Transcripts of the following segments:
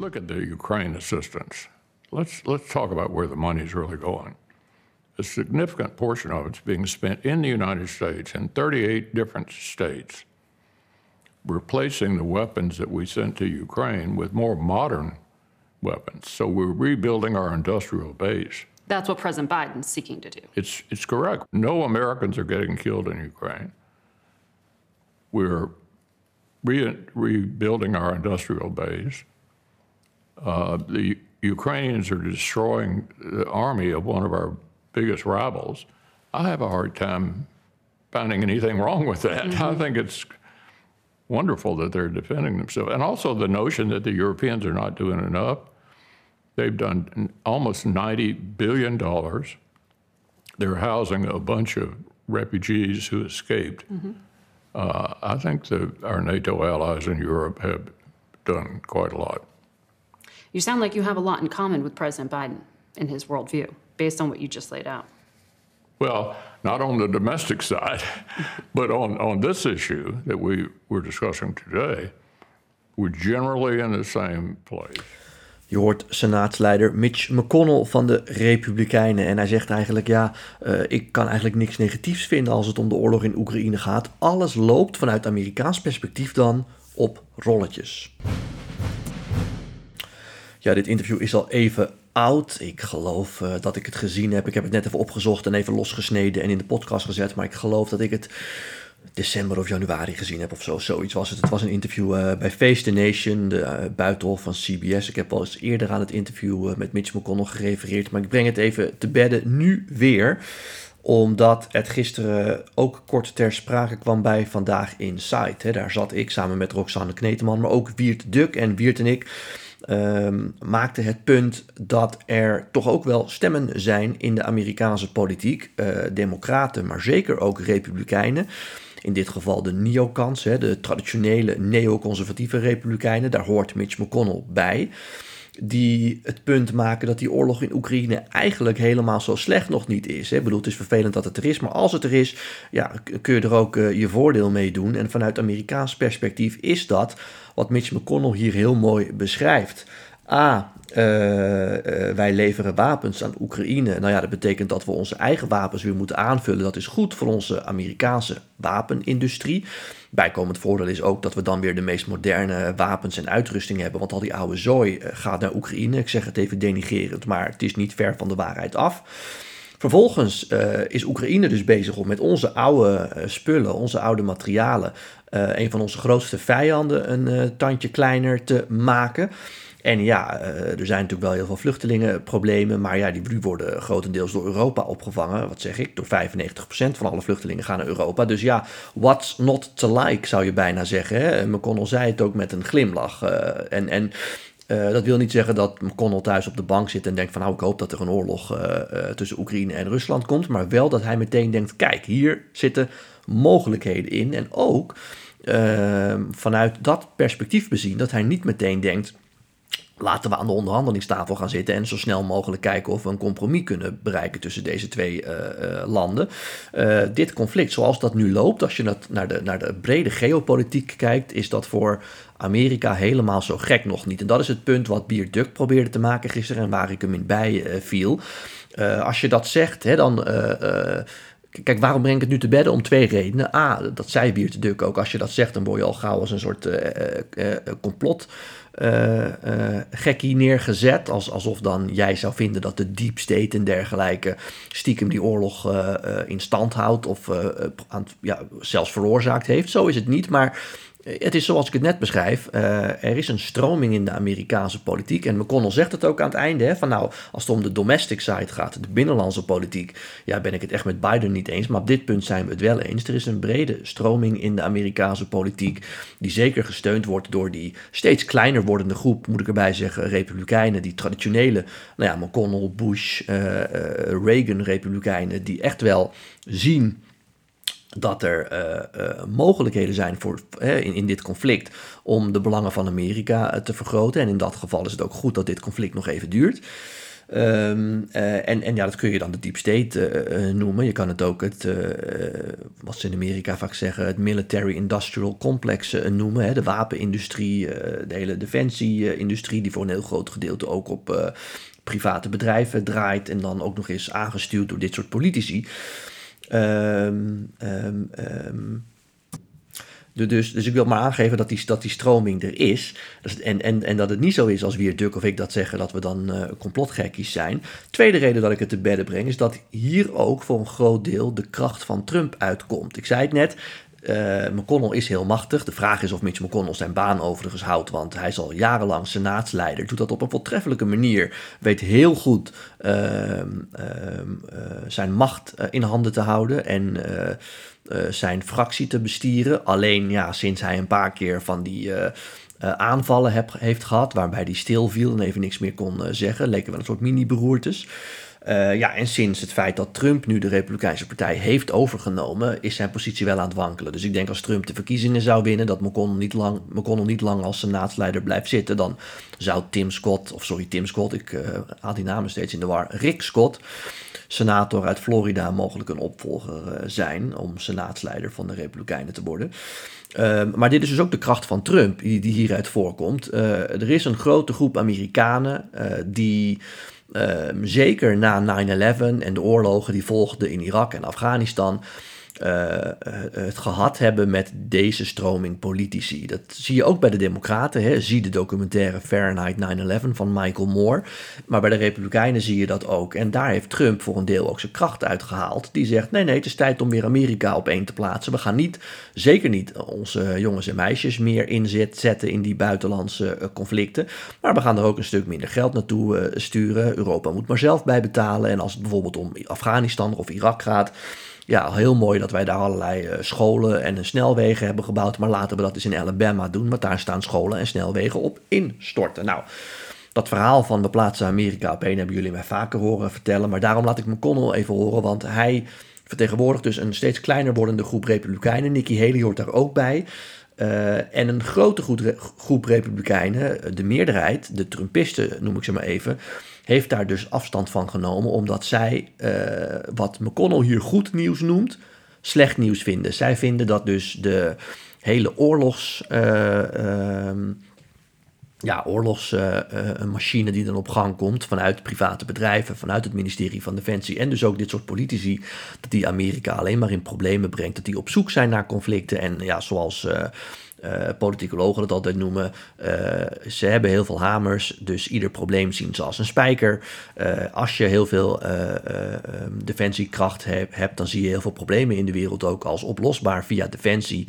look at the Ukraine assistance, let's, let's talk about where the money is really going. A significant portion of it's being spent in the United States in 38 different states, replacing the weapons that we sent to Ukraine with more modern weapons. So we're rebuilding our industrial base. That's what President Biden's seeking to do. It's, it's correct. No Americans are getting killed in Ukraine. We're re- rebuilding our industrial base. Uh, the Ukrainians are destroying the army of one of our biggest rivals. I have a hard time finding anything wrong with that. Mm-hmm. I think it's wonderful that they're defending themselves. And also the notion that the Europeans are not doing enough. They've done almost $90 billion. They're housing a bunch of refugees who escaped. Mm-hmm. Uh, I think that our NATO allies in Europe have done quite a lot. You sound like you have a lot in common with President Biden in his worldview, based on what you just laid out. Well, not on the domestic side, but on, on this issue that we were discussing today, we're generally in the same place. Je hoort senaatsleider Mitch McConnell van de Republikeinen. En hij zegt eigenlijk: Ja, uh, ik kan eigenlijk niks negatiefs vinden als het om de oorlog in Oekraïne gaat. Alles loopt vanuit Amerikaans perspectief dan op rolletjes. Ja, dit interview is al even oud. Ik geloof uh, dat ik het gezien heb. Ik heb het net even opgezocht en even losgesneden en in de podcast gezet. Maar ik geloof dat ik het december of januari gezien heb of zo. Zoiets was het. Het was een interview uh, bij Face the Nation, de uh, buitenhof van CBS. Ik heb al eens eerder aan het interview met Mitch McConnell gerefereerd. Maar ik breng het even te bedden nu weer omdat het gisteren ook kort ter sprake kwam bij Vandaag Inside. Daar zat ik samen met Roxanne Kneteman, maar ook Wiert Duk. En Wiert en ik um, maakte het punt dat er toch ook wel stemmen zijn in de Amerikaanse politiek. Uh, democraten, maar zeker ook republikeinen. In dit geval de neocons, de traditionele neoconservatieve republikeinen. Daar hoort Mitch McConnell bij die het punt maken dat die oorlog in Oekraïne eigenlijk helemaal zo slecht nog niet is. Ik bedoel, het is vervelend dat het er is, maar als het er is, ja, kun je er ook uh, je voordeel mee doen. En vanuit Amerikaans perspectief is dat wat Mitch McConnell hier heel mooi beschrijft. A, uh, uh, wij leveren wapens aan Oekraïne. Nou ja, dat betekent dat we onze eigen wapens weer moeten aanvullen. Dat is goed voor onze Amerikaanse wapenindustrie. Bijkomend voordeel is ook dat we dan weer de meest moderne wapens en uitrusting hebben. Want al die oude zooi uh, gaat naar Oekraïne. Ik zeg het even denigerend, maar het is niet ver van de waarheid af. Vervolgens is Oekraïne dus bezig om met onze oude spullen, onze oude materialen, een van onze grootste vijanden een tandje kleiner te maken. En ja, eh, er zijn natuurlijk wel heel veel vluchtelingenproblemen, maar ja, die worden grotendeels door Europa opgevangen. Wat zeg ik? Door 95% van alle vluchtelingen gaan naar Europa. Dus ja, what's not to like, zou je bijna zeggen. McConnell zei het ook met een glimlach. Uh, en en uh, dat wil niet zeggen dat McConnell thuis op de bank zit en denkt van nou ik hoop dat er een oorlog tussen Oekraïne en Rusland komt. Maar wel dat hij meteen denkt kijk hier zitten mogelijkheden in. En ook vanuit dat perspectief bezien dat hij niet meteen denkt laten we aan de onderhandelingstafel gaan zitten en zo snel mogelijk kijken of we een compromis kunnen bereiken tussen deze twee uh, uh, landen. Uh, dit conflict, zoals dat nu loopt, als je naar de, naar de brede geopolitiek kijkt, is dat voor Amerika helemaal zo gek nog niet. En dat is het punt wat Bier Duk probeerde te maken gisteren en waar ik hem in bij viel. als je dat zegt, hè, dan. Kijk, waarom breng ik het nu te bedden? Om twee redenen. A, dat zei Biert Duk ook. Als je dat zegt, dan word je al gauw als een soort complot uh, uh, gekkie neergezet. Als, alsof dan jij zou vinden dat de deep state en dergelijke stiekem die oorlog uh, in stand houdt of aan, ja, zelfs veroorzaakt heeft. Zo is het niet, maar het is zoals ik het net beschrijf. Uh, er is een stroming in de Amerikaanse politiek. En McConnell zegt het ook aan het einde. Hè, van nou, als het om de domestic side gaat, de binnenlandse politiek. Ja, ben ik het echt met Biden niet eens. Maar op dit punt zijn we het wel eens. Er is een brede stroming in de Amerikaanse politiek. Die zeker gesteund wordt door die steeds kleiner wordende groep, moet ik erbij zeggen, Republikeinen. Die traditionele, nou ja, McConnell, Bush, uh, uh, Reagan-Republikeinen. Die echt wel zien dat er uh, uh, mogelijkheden zijn voor, in, in dit conflict om de belangen van Amerika te vergroten. En in dat geval is het ook goed dat dit conflict nog even duurt. Ehm, eh, en, en ja, dat kun je dan de deep state eh, eh, noemen. Je kan het ook het, wat ze in Amerika vaak zeggen, het military industrial complex noemen. Hè? De wapenindustrie, de hele defensie-industrie, die voor een heel groot gedeelte ook op private bedrijven draait. En dan ook nog eens aangestuurd door dit soort politici. Um, dus, dus ik wil maar aangeven dat die, dat die stroming er is. En, en, en dat het niet zo is als Wier Duk of ik dat zeggen, dat we dan uh, complotgekkies zijn. Tweede reden dat ik het te bedden breng, is dat hier ook voor een groot deel de kracht van Trump uitkomt. Ik zei het net, uh, McConnell is heel machtig. De vraag is of Mitch McConnell zijn baan overigens houdt, want hij is al jarenlang senaatsleider. Doet dat op een voortreffelijke manier. Weet heel goed uh, uh, zijn macht in handen te houden en zijn fractie te bestieren. Alleen ja, sinds hij een paar keer van die aanvallen heb, heeft gehad, waarbij hij stil viel en even niks meer kon zeggen, leken wel een soort mini-beroertes. Uh, ja, en sinds het feit dat Trump nu de Republikeinse Partij heeft overgenomen, is zijn positie wel aan het wankelen. Dus ik denk als Trump de verkiezingen zou winnen, dat McConnell niet lang, McConnell niet lang als senaatsleider blijft zitten, dan zou Tim Scott, of sorry, Tim Scott, ik uh, haal die namen steeds in de war, Rick Scott, senator uit Florida, mogelijk een opvolger uh, zijn om senaatsleider van de Republikeinen te worden. Uh, maar dit is dus ook de kracht van Trump die, die hieruit voorkomt. er is een grote groep Amerikanen die Ehm, zeker na 9-11 en de oorlogen die volgden in Irak en Afghanistan, het gehad hebben met deze stroming politici. Dat zie je ook bij de Democraten. Hè. Zie de documentaire Fahrenheit 9-11 van Michael Moore. Maar bij de Republikeinen zie je dat ook. En daar heeft Trump voor een deel ook zijn kracht uitgehaald. Die zegt: nee, nee, het is tijd om weer Amerika op één te plaatsen. We gaan niet, zeker niet, onze jongens en meisjes meer inzetten in die buitenlandse conflicten. Maar we gaan er ook een stuk minder geld naartoe sturen. Europa moet maar zelf bij betalen. En als het bijvoorbeeld om Afghanistan of Irak gaat ja, heel mooi dat wij daar allerlei uh, scholen en snelwegen hebben gebouwd. Maar laten we dat eens in Alabama doen, want daar staan scholen en snelwegen op instorten. Nou, dat verhaal van de plaatsen Amerika op één hebben jullie mij vaker horen vertellen. Maar daarom laat ik McConnell even horen, want hij vertegenwoordigt dus een steeds kleiner wordende groep Republikeinen. Nikki Haley hoort daar ook bij. Uh, en een grote groep Republikeinen, de meerderheid, de Trumpisten noem ik ze maar even, heeft daar dus afstand van genomen, omdat zij uh, wat McConnell hier goed nieuws noemt, slecht nieuws vinden. Zij vinden dat dus de hele oorlogs. Uh, ja, oorlogsmachine die dan op gang komt vanuit private bedrijven, vanuit het ministerie van Defensie en dus ook dit soort politici, dat die Amerika alleen maar in problemen brengt, dat die op zoek zijn naar conflicten en ja, zoals uh, politicologen dat altijd noemen. Uh, ze hebben heel veel hamers, dus ieder probleem zien ze als een spijker. Uh, als je heel veel um, defensiekracht heb, hebt, dan zie je heel veel problemen in de wereld ook als oplosbaar via defensie.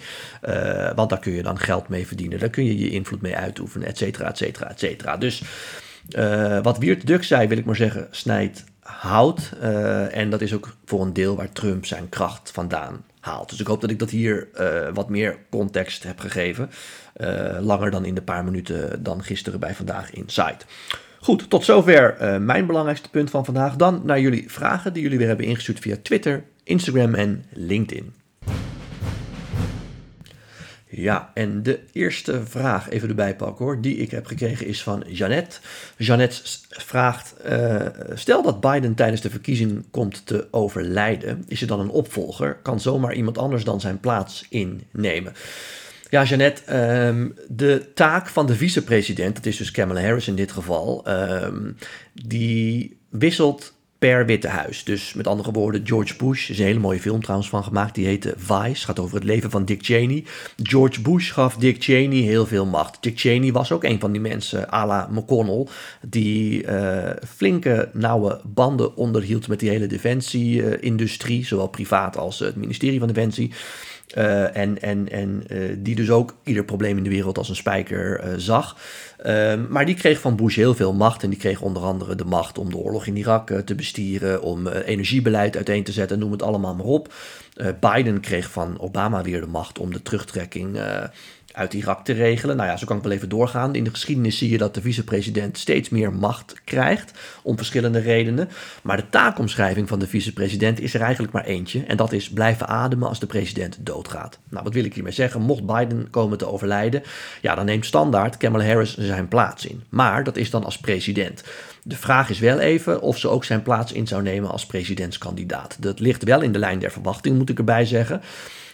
want daar kun je dan geld mee verdienen, daar kun je je invloed mee uitoefenen, et cetera, et cetera, et cetera. Dus wat Wiert Duk zei, wil ik maar zeggen, snijdt hout. en dat is ook voor een deel waar Trump zijn kracht vandaan Dus ik hoop dat ik dat hier uh, wat meer context heb gegeven. Uh, langer dan in de paar minuten dan gisteren bij Vandaag Insight. Goed, tot zover uh, mijn belangrijkste punt van vandaag. Dan naar jullie vragen die jullie weer hebben ingestuurd via Twitter, Instagram en LinkedIn. Ja, en de eerste vraag, even erbij pakken hoor, die ik heb gekregen is van Jeannette. Jeannette vraagt, uh, stel dat Biden tijdens de verkiezing komt te overlijden, is er dan een opvolger? Kan zomaar iemand anders dan zijn plaats innemen? Ja, Jeannette, um, de taak van de vicepresident, dat is dus Kamala Harris in dit geval, um, die wisselt per Witte Huis. Dus met andere woorden, George Bush, is een hele mooie film trouwens van gemaakt, die heette Vice, gaat over het leven van Dick Cheney. George Bush gaf Dick Cheney heel veel macht. Dick Cheney was ook een van die mensen, à la McConnell, die uh, flinke nauwe banden onderhield met die hele defensie-industrie, zowel privaat als het ministerie van Defensie. Uh, en en, en uh, die dus ook ieder probleem in de wereld als een spijker uh, zag. Ehm, maar die kreeg van Bush heel veel macht. En die kreeg onder andere de macht om de oorlog in Irak te bestieren. Om energiebeleid uiteen te zetten, noem het allemaal maar op. Biden kreeg van Obama weer de macht om de terugtrekking uit Irak te regelen. Nou ja, zo kan ik wel even doorgaan. In de geschiedenis zie je dat de vicepresident steeds meer macht krijgt, om verschillende redenen. Maar de taakomschrijving van de vicepresident is er eigenlijk maar eentje. En dat is blijven ademen als de president doodgaat. Nou, wat wil ik hiermee zeggen? Mocht Biden komen te overlijden, ja, dan neemt standaard Kamala Harris zijn plaats in. Maar dat is dan als president. De vraag is wel even of ze ook zijn plaats in zou nemen als presidentskandidaat. Dat ligt wel in de lijn der verwachting, moet ik erbij zeggen.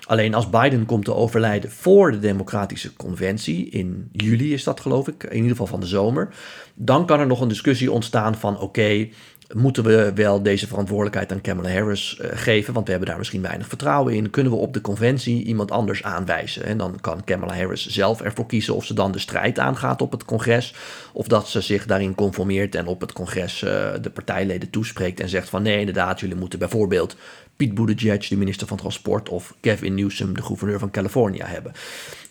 Alleen als Biden komt te overlijden voor de Democratische Conventie, in juli is dat geloof ik, in ieder geval van de zomer, dan kan er nog een discussie ontstaan van oké, moeten we wel deze verantwoordelijkheid aan Kamala Harris uh, geven, want we hebben daar misschien weinig vertrouwen in. Kunnen we op de conventie iemand anders aanwijzen? En dan kan Kamala Harris zelf ervoor kiezen of ze dan de strijd aangaat op het congres, of dat ze zich daarin conformeert en op het congres uh, de partijleden toespreekt en zegt van nee, inderdaad, jullie moeten bijvoorbeeld Pete Buttigieg, de minister van Transport, of Gavin Newsom, de gouverneur van Californië, hebben.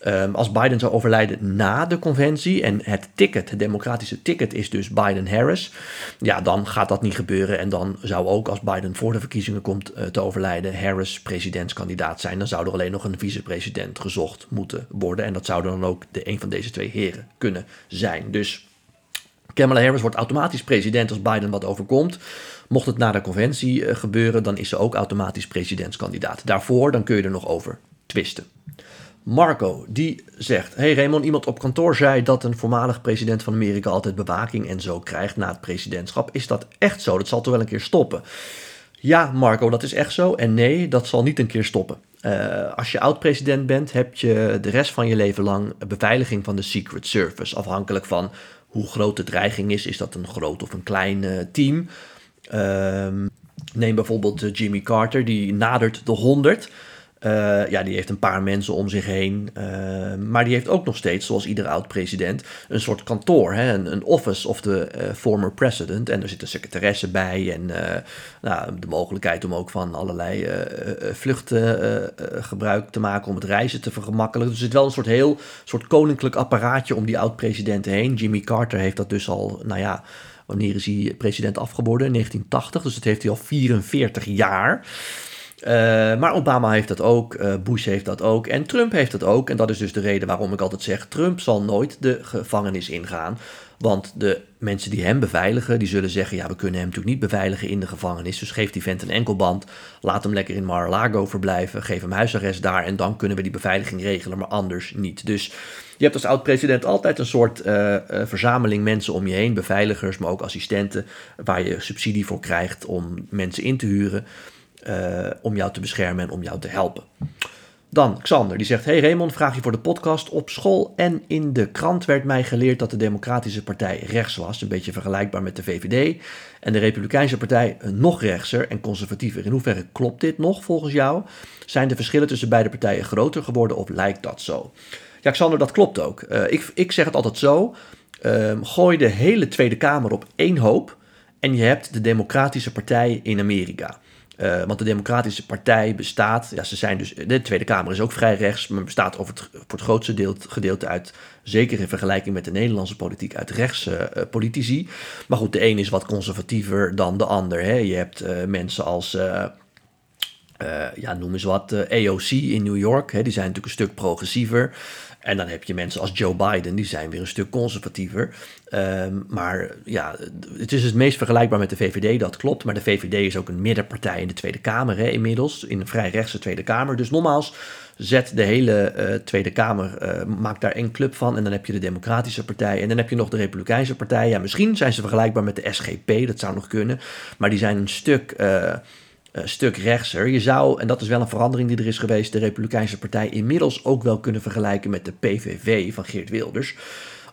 Um, als Biden zou overlijden na de conventie en het ticket, het democratische ticket, is dus Biden-Harris, ja, dan gaat dat niet gebeuren. En dan zou ook als Biden voor de verkiezingen komt uh, te overlijden, Harris presidentskandidaat zijn. Dan zou er alleen nog een vicepresident gezocht moeten worden. En dat zou dan ook de een van deze twee heren kunnen zijn. Dus Kamala Harris wordt automatisch president als Biden wat overkomt. Mocht het na de conventie uh, gebeuren, dan is ze ook automatisch presidentskandidaat. Daarvoor dan kun je er nog over twisten. Marco, die zegt: Hey Raymond, iemand op kantoor zei dat een voormalig president van Amerika altijd bewaking en zo krijgt na het presidentschap. Is dat echt zo? Dat zal toch wel een keer stoppen? Ja, Marco, dat is echt zo. En nee, dat zal niet een keer stoppen. Uh, als je oud-president bent, heb je de rest van je leven lang beveiliging van de Secret Service. Afhankelijk van hoe groot de dreiging is. Is dat een groot of een klein uh, team? Uh, neem bijvoorbeeld uh, Jimmy Carter, die nadert de 100. Uh, ja, die heeft een paar mensen om zich heen. Uh, maar die heeft ook nog steeds, zoals ieder oud-president, een soort kantoor. Hè? Een, office of the uh, former president. En er zitten secretaressen bij. En nou, de mogelijkheid om ook van allerlei vluchten gebruik te maken om het reizen te vergemakkelijken. Dus er zit wel een soort heel soort koninklijk apparaatje om die oud-presidenten heen. Jimmy Carter heeft dat dus al, nou ja. Wanneer is hij president afgeworden? In 1980. Dus dat heeft hij al 44 jaar. Uh, maar Obama heeft dat ook, uh, Bush heeft dat ook en Trump heeft dat ook. En dat is dus de reden waarom ik altijd zeg: Trump zal nooit de gevangenis ingaan. Want de mensen die hem beveiligen, die zullen zeggen: ja, we kunnen hem natuurlijk niet beveiligen in de gevangenis. Dus geef die vent een enkelband, laat hem lekker in Mar-a-Lago verblijven, geef hem huisarrest daar en dan kunnen we die beveiliging regelen, maar anders niet. Dus je hebt als oud-president altijd een soort uh, verzameling mensen om je heen, beveiligers, maar ook assistenten, waar je subsidie voor krijgt om mensen in te huren. Uh, om jou te beschermen en om jou te helpen. Dan Xander, die zegt: Hey Raymond, vraag je voor de podcast. Op school en in de krant werd mij geleerd dat de Democratische Partij rechts was. Een beetje vergelijkbaar met de VVD. En de Republikeinse Partij nog rechtser en conservatiever. In hoeverre klopt dit nog volgens jou? Zijn de verschillen tussen beide partijen groter geworden of lijkt dat zo? Ja, Xander, dat klopt ook. Uh, ik, ik zeg het altijd zo: uh, gooi de hele Tweede Kamer op één hoop. En je hebt de Democratische Partij in Amerika. Uh, want de Democratische Partij bestaat, ja, ze zijn dus, de Tweede Kamer is ook vrij rechts, maar bestaat over het, voor het grootste deel, gedeelte uit, zeker in vergelijking met de Nederlandse politiek, uit rechtse uh, politici. Maar goed, de een is wat conservatiever dan de ander. Hè. Je hebt uh, mensen als, ja, noem eens wat, AOC in New York, hè, die zijn natuurlijk een stuk progressiever. En dan heb je mensen als Joe Biden, die zijn weer een stuk conservatiever. Um, maar ja, het is het meest vergelijkbaar met de VVD, dat klopt. Maar de VVD is ook een middenpartij in de Tweede Kamer hè, inmiddels, in een vrij rechtse Tweede Kamer. Dus nogmaals, zet de hele uh, Tweede Kamer, uh, maak daar één club van. En dan heb je de Democratische Partij en dan heb je nog de Republikeinse Partij. Ja, misschien zijn ze vergelijkbaar met de SGP, dat zou nog kunnen. Maar die zijn een stuk... Een stuk rechtser. Je zou, en dat is wel een verandering die er is geweest, de Republikeinse Partij inmiddels ook wel kunnen vergelijken met de PVV van Geert Wilders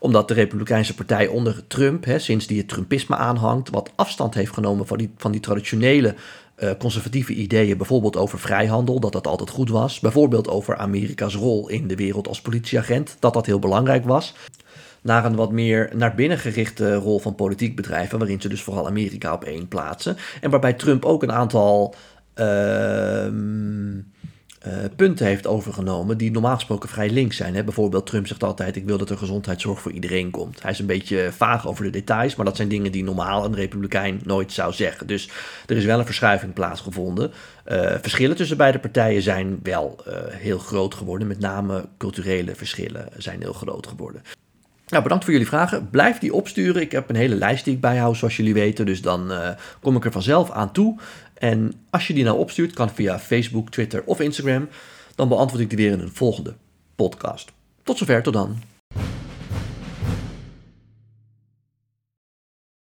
omdat de Republikeinse Partij onder Trump, hè, sinds die het Trumpisme aanhangt, wat afstand heeft genomen van die, van die traditionele uh, conservatieve ideeën, bijvoorbeeld over vrijhandel, dat dat altijd goed was. Bijvoorbeeld over Amerika's rol in de wereld als politieagent, dat dat heel belangrijk was. Naar een wat meer naar binnen gerichte rol van politiek bedrijven, waarin ze dus vooral Amerika op één plaatsen. En waarbij Trump ook een aantal. Uh, eh, punten heeft overgenomen die normaal gesproken vrij links zijn. Hè? Bijvoorbeeld Trump zegt altijd, ik wil dat er gezondheidszorg voor iedereen komt. Hij is een beetje vaag over de details, maar dat zijn dingen die normaal een republikein nooit zou zeggen. Dus er is wel een verschuiving plaatsgevonden. Uh, verschillen tussen beide partijen zijn wel uh, heel groot geworden. Met name culturele verschillen zijn heel groot geworden. Nou, bedankt voor jullie vragen. Blijf die opsturen. Ik heb een hele lijst die ik bijhoud, zoals jullie weten. Dus dan uh, kom ik er vanzelf aan toe. En als je die nou opstuurt, kan via Facebook, Twitter of Instagram. Dan beantwoord ik die weer in een volgende podcast. Tot zover, tot dan.